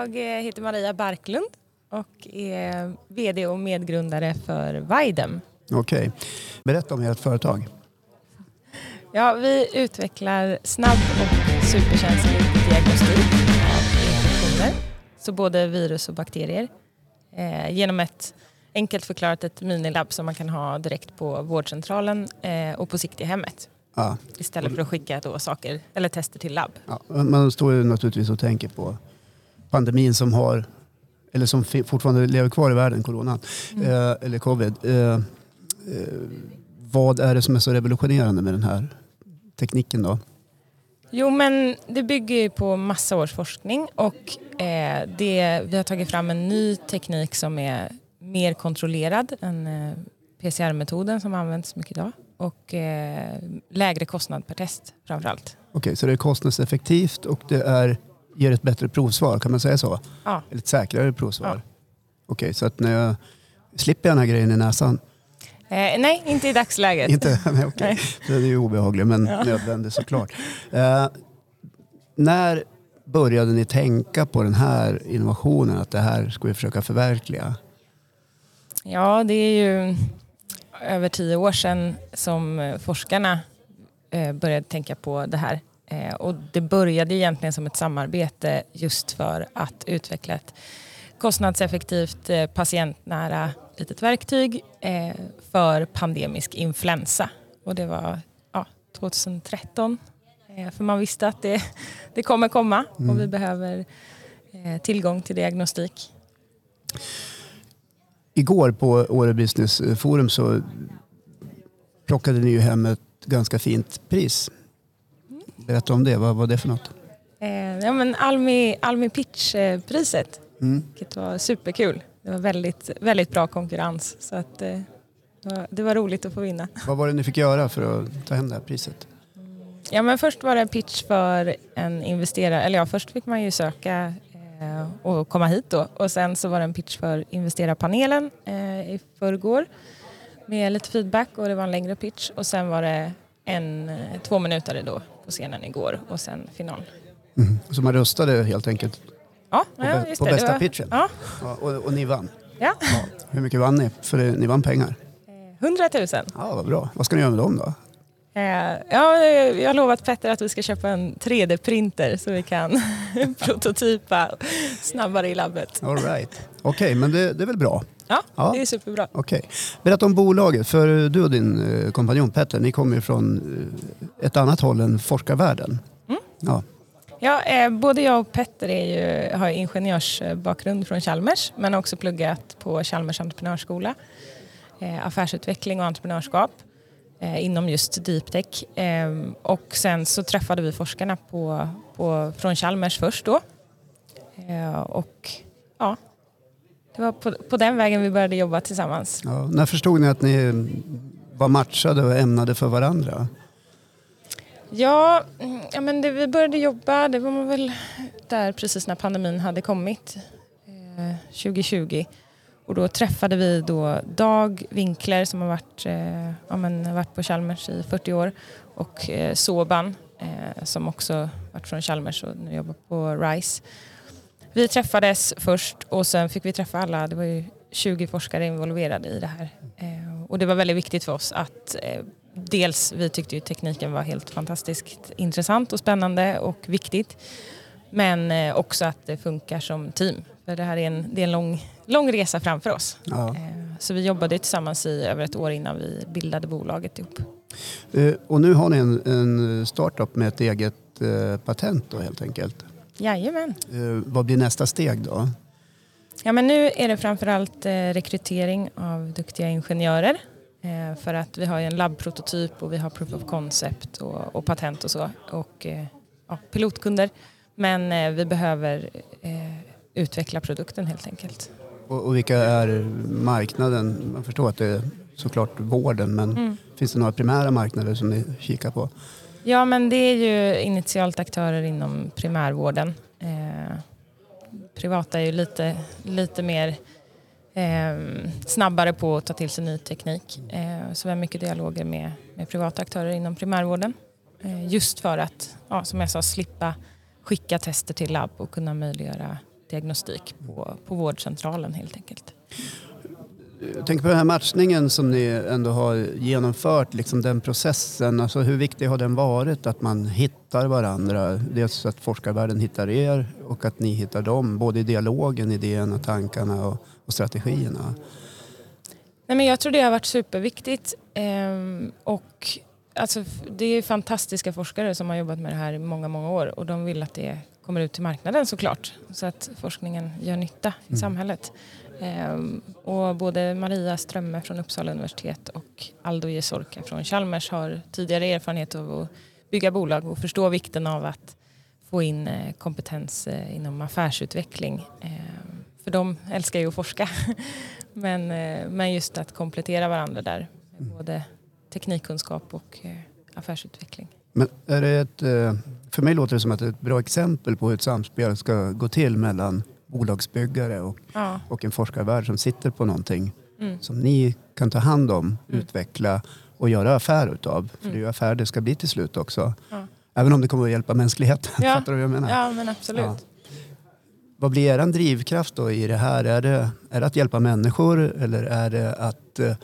Jag eh, heter Maria Barklund och är VD och medgrundare för Videm. Okej, berätta om ert företag. Ja, vi utvecklar snabb och superkänslig diagnostik av infektioner, så både virus och bakterier, eh, genom ett enkelt förklarat ett minilabb som man kan ha direkt på vårdcentralen eh, och på sikt i hemmet. Ja, Istället för att skicka då saker eller tester till labb. ja, man står ju naturligtvis och tänker på pandemin som har eller som fortfarande lever kvar i världen, coronan, eh, eller covid. Eh, eh, vad är det som är så revolutionerande med den här tekniken då? Jo, men det bygger ju på massa års forskning och eh, det, vi har tagit fram en ny teknik som är mer kontrollerad än eh, PCR-metoden som används mycket idag och eh, lägre kostnad per test framförallt. Okej, så det är kostnadseffektivt och det är, ger ett bättre provsvar, kan man säga så? Ja. Eller ett säkrare provsvar? Ja. Okej, så att när jag slipper jag den här grejen i näsan? Eh, nej, inte i dagsläget. Inte? Nej. Nej. Det är ju obehagligt men Ja. nödvändigt såklart. Eh, när började ni tänka på den här innovationen, att det här ska vi försöka förverkliga? Ja, det är ju över tio år sedan som eh, forskarna eh, började tänka på det här. Eh, Och det började egentligen som ett samarbete just för att utveckla ett kostnadseffektivt eh, patientnära litet verktyg eh, för pandemisk influensa. Och det var ja, 2013. Eh, För man visste att det, det kommer komma och vi behöver eh, tillgång till diagnostik. Igår på Åre Business Forum så plockade ni ju hem ett ganska fint pris. Berätta om det, vad var det för något? Eh, ja, men Almi, Almi Pitch-priset, Mm. vilket var superkul. Det var väldigt, väldigt bra konkurrens. Så att, eh, det, var, det var roligt att få vinna. Vad var det ni fick göra för att ta hem det här priset? Ja, men först var det en pitch för en investerare. Eller ja, först fick man ju söka eh, och komma hit då. Och sen så var det en pitch för investerarpanelen eh, i förrgår med lite feedback och det var en längre pitch. Och sen var det en, eh, två minuter då på scenen igår och sen final. Mm. Så man röstade helt enkelt Ja, på, ja just på det. det bästa var, pitchen? Ja, Ja, och, och ni vann? ja. Ja. Hur mycket vann ni? För ni vann pengar? 100 000. Ja, vad bra. Vad ska ni göra med dem då? Eh, ja, eh, jag har lovat Petter att vi ska köpa en 3D-printer så vi kan prototypa snabbare i labbet. All right. Okej, men det, det är väl bra? Ja, Ja. det är superbra. Okej. Berätta om bolaget, för du och din eh, kompanjon Petter, ni kommer ju från eh, ett annat håll än forskarvärlden. Mm. Ja. Ja, eh, både jag och Petter ju, har ingenjörsbakgrund från Chalmers men har också pluggat på Chalmers entreprenörsskola. Eh, affärsutveckling och entreprenörskap eh, inom just deep tech. Eh, och sen så träffade vi forskarna på, på, från Chalmers först då. Och ja, det var på, på den vägen vi började jobba tillsammans. Ja. När förstod ni att ni var matchade och ämnade för varandra? Ja, ja men det, vi började jobba, det var väl där precis när pandemin hade kommit, eh, 2020. Och då träffade vi då Dag Winkler som har varit, eh, ja, men, varit på Chalmers i 40 år och eh, Soban eh, som också varit från Chalmers och nu jobbar på RISE. Vi träffades först och sen fick vi träffa alla, det var ju 20 forskare involverade i det här. Eh, och det var väldigt viktigt för oss att eh, dels, vi tyckte ju tekniken var helt fantastiskt intressant och spännande och viktigt. Men eh, också att det funkar som team. För det här är en, det är en lång, lång resa framför oss. Ja. Så vi jobbade tillsammans i över ett år innan vi bildade bolaget ihop. Och nu har ni en, en startup med ett eget patent då helt enkelt. Jajamän. Eh, Vad blir nästa steg då? Ja, men nu är det framförallt eh, rekrytering av duktiga ingenjörer. Eh, för att vi har ju en labbprototyp och vi har proof of concept och, och patent och så. Och ja, pilotkunder. Men vi behöver eh, utveckla produkten helt enkelt. Och, och vilka är marknaden? Man förstår att det är såklart vården men Mm. finns det några primära marknader som ni kikar på? Ja, men det är ju initialt aktörer inom primärvården. Eh, privata är ju lite, lite mer eh, snabbare på att ta till sig ny teknik. Eh, så vi har mycket dialoger med, med privata aktörer inom primärvården. Eh, just för att, ja, som jag sa, slippa skicka tester till labb och kunna möjliggöra diagnostik på, på vårdcentralen helt enkelt. Jag tänker på den här matchningen som ni ändå har genomfört, liksom den processen. Alltså hur viktig har den varit att man hittar varandra? Dels att forskarvärlden hittar er och att ni hittar dem. Både i dialogen, idéerna, tankarna och, och strategierna. Nej, men jag tror det har varit superviktigt. Ehm, och alltså, det är fantastiska forskare som har jobbat med det här i många, många år och de vill att det kommer ut till marknaden såklart. Så att forskningen gör nytta i Mm. samhället. Ehm, och både Maria Strömme från Uppsala universitet och Aldo Jesorka från Chalmers har tidigare erfarenhet av att bygga bolag och förstå vikten av att få in eh, kompetens eh, inom affärsutveckling. Ehm, för de älskar ju att forska. Men, eh, men just att komplettera varandra där med både teknikkunskap och affärsutveckling. Men är det ett, för mig låter det som att det är ett bra exempel på hur ett samspel ska gå till mellan bolagsbyggare och, Ja. och en forskarvärld som sitter på någonting Mm. som ni kan ta hand om, Mm. utveckla och göra affär utav. För Mm. det är ju affär det ska bli till slut också. Ja. Även om det kommer att hjälpa mänskligheten. Ja. Fattar du vad jag menar? ja, men absolut. Ja. Vad blir er drivkraft då i det här? Är det, är det att hjälpa människor eller är det att eh,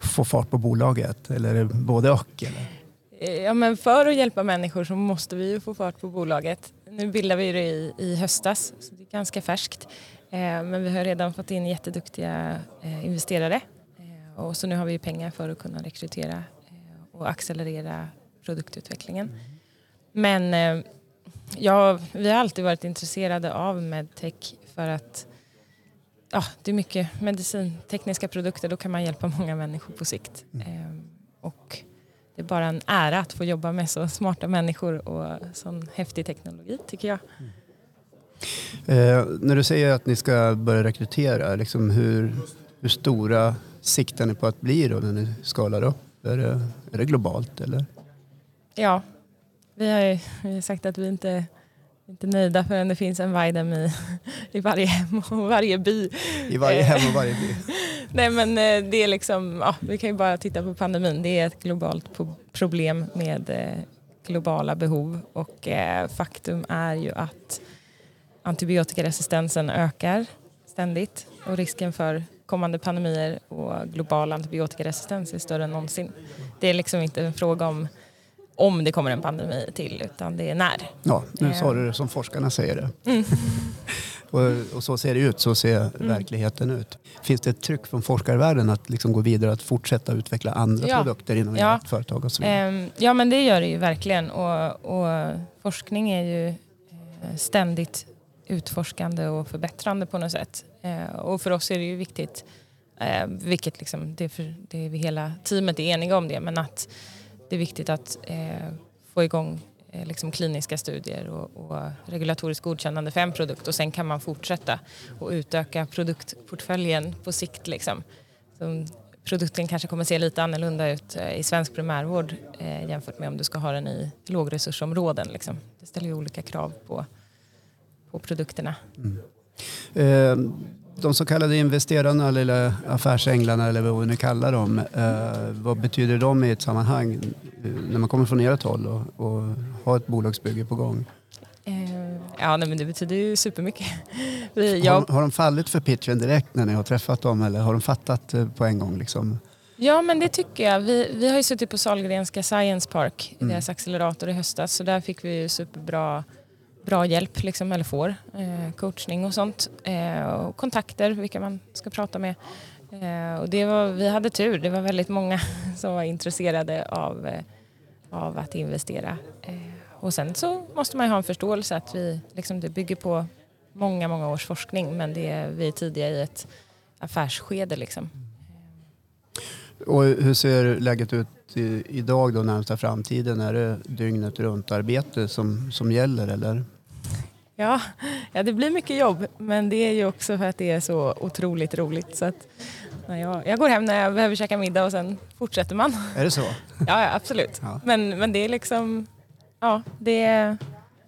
få fart på bolaget? Eller är det både och? Eller? Eh, Ja, men för att hjälpa människor så måste vi ju få fart på bolaget. Nu bildar vi det i, i höstas, så det är ganska färskt. Eh, men vi har redan fått in jätteduktiga eh, investerare. Och så nu har vi pengar för att kunna rekrytera och accelerera produktutvecklingen. Men ja, vi har alltid varit intresserade av medtech för att ja, det är mycket medicintekniska produkter. Då kan man hjälpa många människor på sikt. Eh, och det är bara en ära att få jobba med så smarta människor och sån häftig teknologi tycker jag. Eh, när du säger att ni ska börja rekrytera, liksom hur, hur stora siktar ni på att bli då när ni skalar upp? Är det, är det globalt eller? Ja, vi har ju vi har sagt att vi inte inte nöjda förrän det finns en Vajdem i, i varje hem och varje by. I varje Eh. hem och varje by? Nej men eh, det är liksom, ja, vi kan ju bara titta på pandemin. Det är ett globalt problem med eh, globala behov och eh, faktum är ju att antibiotikaresistensen ökar ständigt och risken för kommande pandemier och global antibiotikaresistens är större än någonsin. Det är liksom inte en fråga om om det kommer en pandemi till utan det är när. Ja, nu sa du det som forskarna säger det. Mm. Och, och så ser det ut, så ser verkligheten ut. Finns det ett tryck från forskarvärlden att liksom gå vidare att fortsätta utveckla andra Ja. produkter inom Ja. ert företag och så vidare? Ehm, Ja men det gör det ju verkligen och, och forskning är ju eh, ständigt utforskande och förbättrande på något sätt. Eh, Och för oss är det ju viktigt, eh, vilket liksom, det, är för, det är vi hela teamet är eniga om det, men att det är viktigt att eh, få igång Eh, liksom kliniska studier och, och regulatoriskt godkännande för en produkt och sen kan man fortsätta och utöka produktportföljen på sikt. Liksom. Så produkten kanske kommer se lite annorlunda ut eh, i svensk primärvård eh, jämfört med om du ska ha den i lågresursområden. Liksom. Det ställer ju olika krav på, på produkterna. Mm. Eh, de så kallade investerarna eller affärsänglarna eller vad vi nu kallar dem. eh, Vad betyder de i ett sammanhang eh, när man kommer från ert håll och, och har ett bolagsbygge på gång? Eh, ja, nej, men det betyder ju supermycket. Vi, Har, jag, de- har de fallit för pitchen direkt när ni har träffat dem eller har de fattat på en gång? Liksom? Ja, men det tycker jag. Vi, vi har ju suttit på Sahlgrenska Science Park, Mm. deras accelerator i höstas, så där fick vi ju superbra bra hjälp, liksom, eller får, eh, coachning och sånt. Eh, och kontakter, vilka man ska prata med. Eh, och det var, vi hade tur, det var väldigt många som var intresserade av, eh, av att investera. Eh, och sen så måste man ju ha en förståelse att vi, liksom, det bygger på många, många års forskning, men det är, vi är tidiga i ett affärsskede. Liksom. Och hur ser läget ut i, idag då närmsta framtiden? Är det dygnet runt arbete som, som gäller eller? Ja, ja, det blir mycket jobb men det är ju också för att det är så otroligt roligt. Så att, när jag, jag går hem när jag behöver käka middag och sen fortsätter man. Är det så? Ja, ja absolut. Ja. Men, men det är liksom, ja, det är,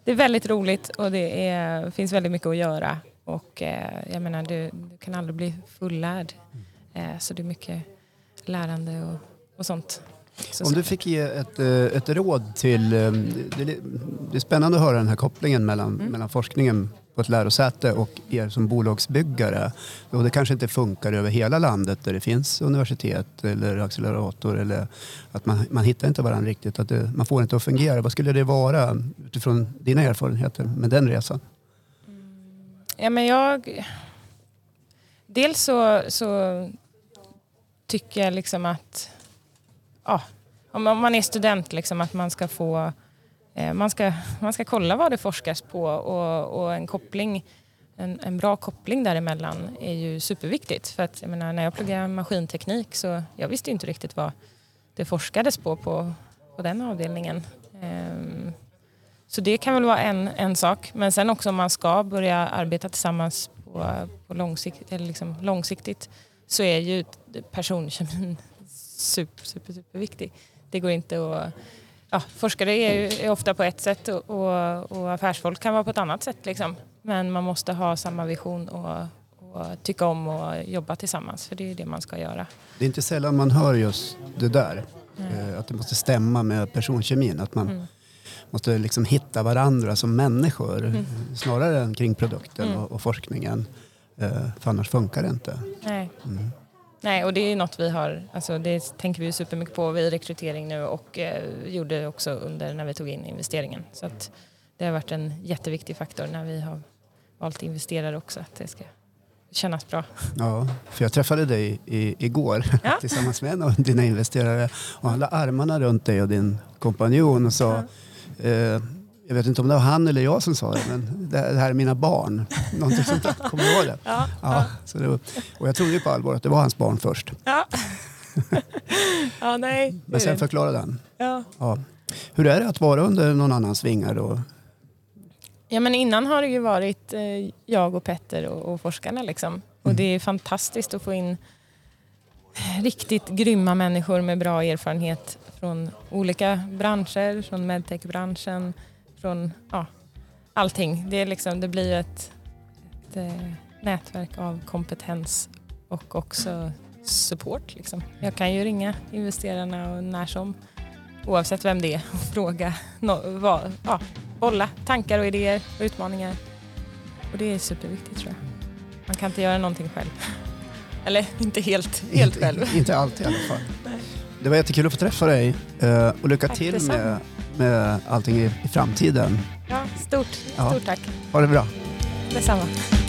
det är väldigt roligt och det är, finns väldigt mycket att göra. Och eh, jag menar, du, du, kan aldrig bli fullärd. Eh, så det är mycket lärande och, och sånt. Så Om du fick ge ett, eh, ett råd till... Eh, det är spännande att höra den här kopplingen mellan, mm. mellan forskningen på ett lärosäte och er som bolagsbyggare. Och det kanske inte funkar över hela landet där det finns universitet eller accelerator eller att man, man hittar inte varandra riktigt, att det, man får inte att fungera. Vad skulle det vara utifrån dina erfarenheter med den resan? Ja, men jag... Dels så, så tycker jag liksom att ja, om man är student, liksom, att man ska få eh, man ska, man ska kolla vad det forskas på och, och en koppling en, en, bra koppling däremellan är ju superviktigt. För att jag menar, när jag pluggar maskinteknik så jag visste inte riktigt vad det forskades på på, på den avdelningen. Um, så det kan väl vara en, en sak. Men sen också om man ska börja arbeta tillsammans på, på långsikt, eller liksom långsiktigt så är ju personkemin super, super, super viktig. Det går inte att... Ja, forskare är, är ofta på ett sätt och, och, och, affärsfolk kan vara på ett annat sätt. Liksom. Men man måste ha samma vision och, och tycka om och jobba tillsammans för det är det man ska göra. Det är inte sällan man hör just det där. Mm. Att det måste stämma med personkemin. Att man mm. måste liksom hitta varandra som människor mm. snarare än kring produkten mm. och, och, forskningen. Eh, för annars funkar det inte. Nej. Nej, och det är något vi har, alltså det tänker vi supermycket på vid rekrytering nu och eh, gjorde också under när vi tog in investeringen. Så att det har varit en jätteviktig faktor när vi har valt investerare också, att det ska kännas bra. Ja, för jag träffade dig i, igår ja. tillsammans med en av dina investerare och han la armarna runt dig och din kompanjon och sa ja. eh, jag vet inte om det var han eller jag som sa det, men det här är mina barn. Någonting sånt där. Kommer du ihåg det? Ja. ja så det var, och jag trodde ju på allvar att det var hans barn först. Ja. ja, nej. Men sen förklarade han. Ja. ja. Hur är det att vara under någon annans vingar då? Ja, men innan har det ju varit eh, jag och Petter och, och forskarna liksom. Och mm. det är fantastiskt att få in riktigt grymma människor med bra erfarenhet från olika branscher, från medtech-branschen, från ja, allting. Det, är liksom, det blir ett, ett eh, nätverk av kompetens och också support. Liksom. Jag kan ju ringa investerarna och när som, oavsett vem det är, och fråga, no, vad, ja, bolla tankar och idéer och utmaningar. Och det är superviktigt tror jag. Man kan inte göra någonting själv. Eller inte helt, helt inte, själv. Inte alltid i alla fall. Det var jättekul att få träffa dig eh, och lycka tack till med, med allting i, i framtiden. Ja, stort, stort ja. tack. Ha det bra. Detsamma.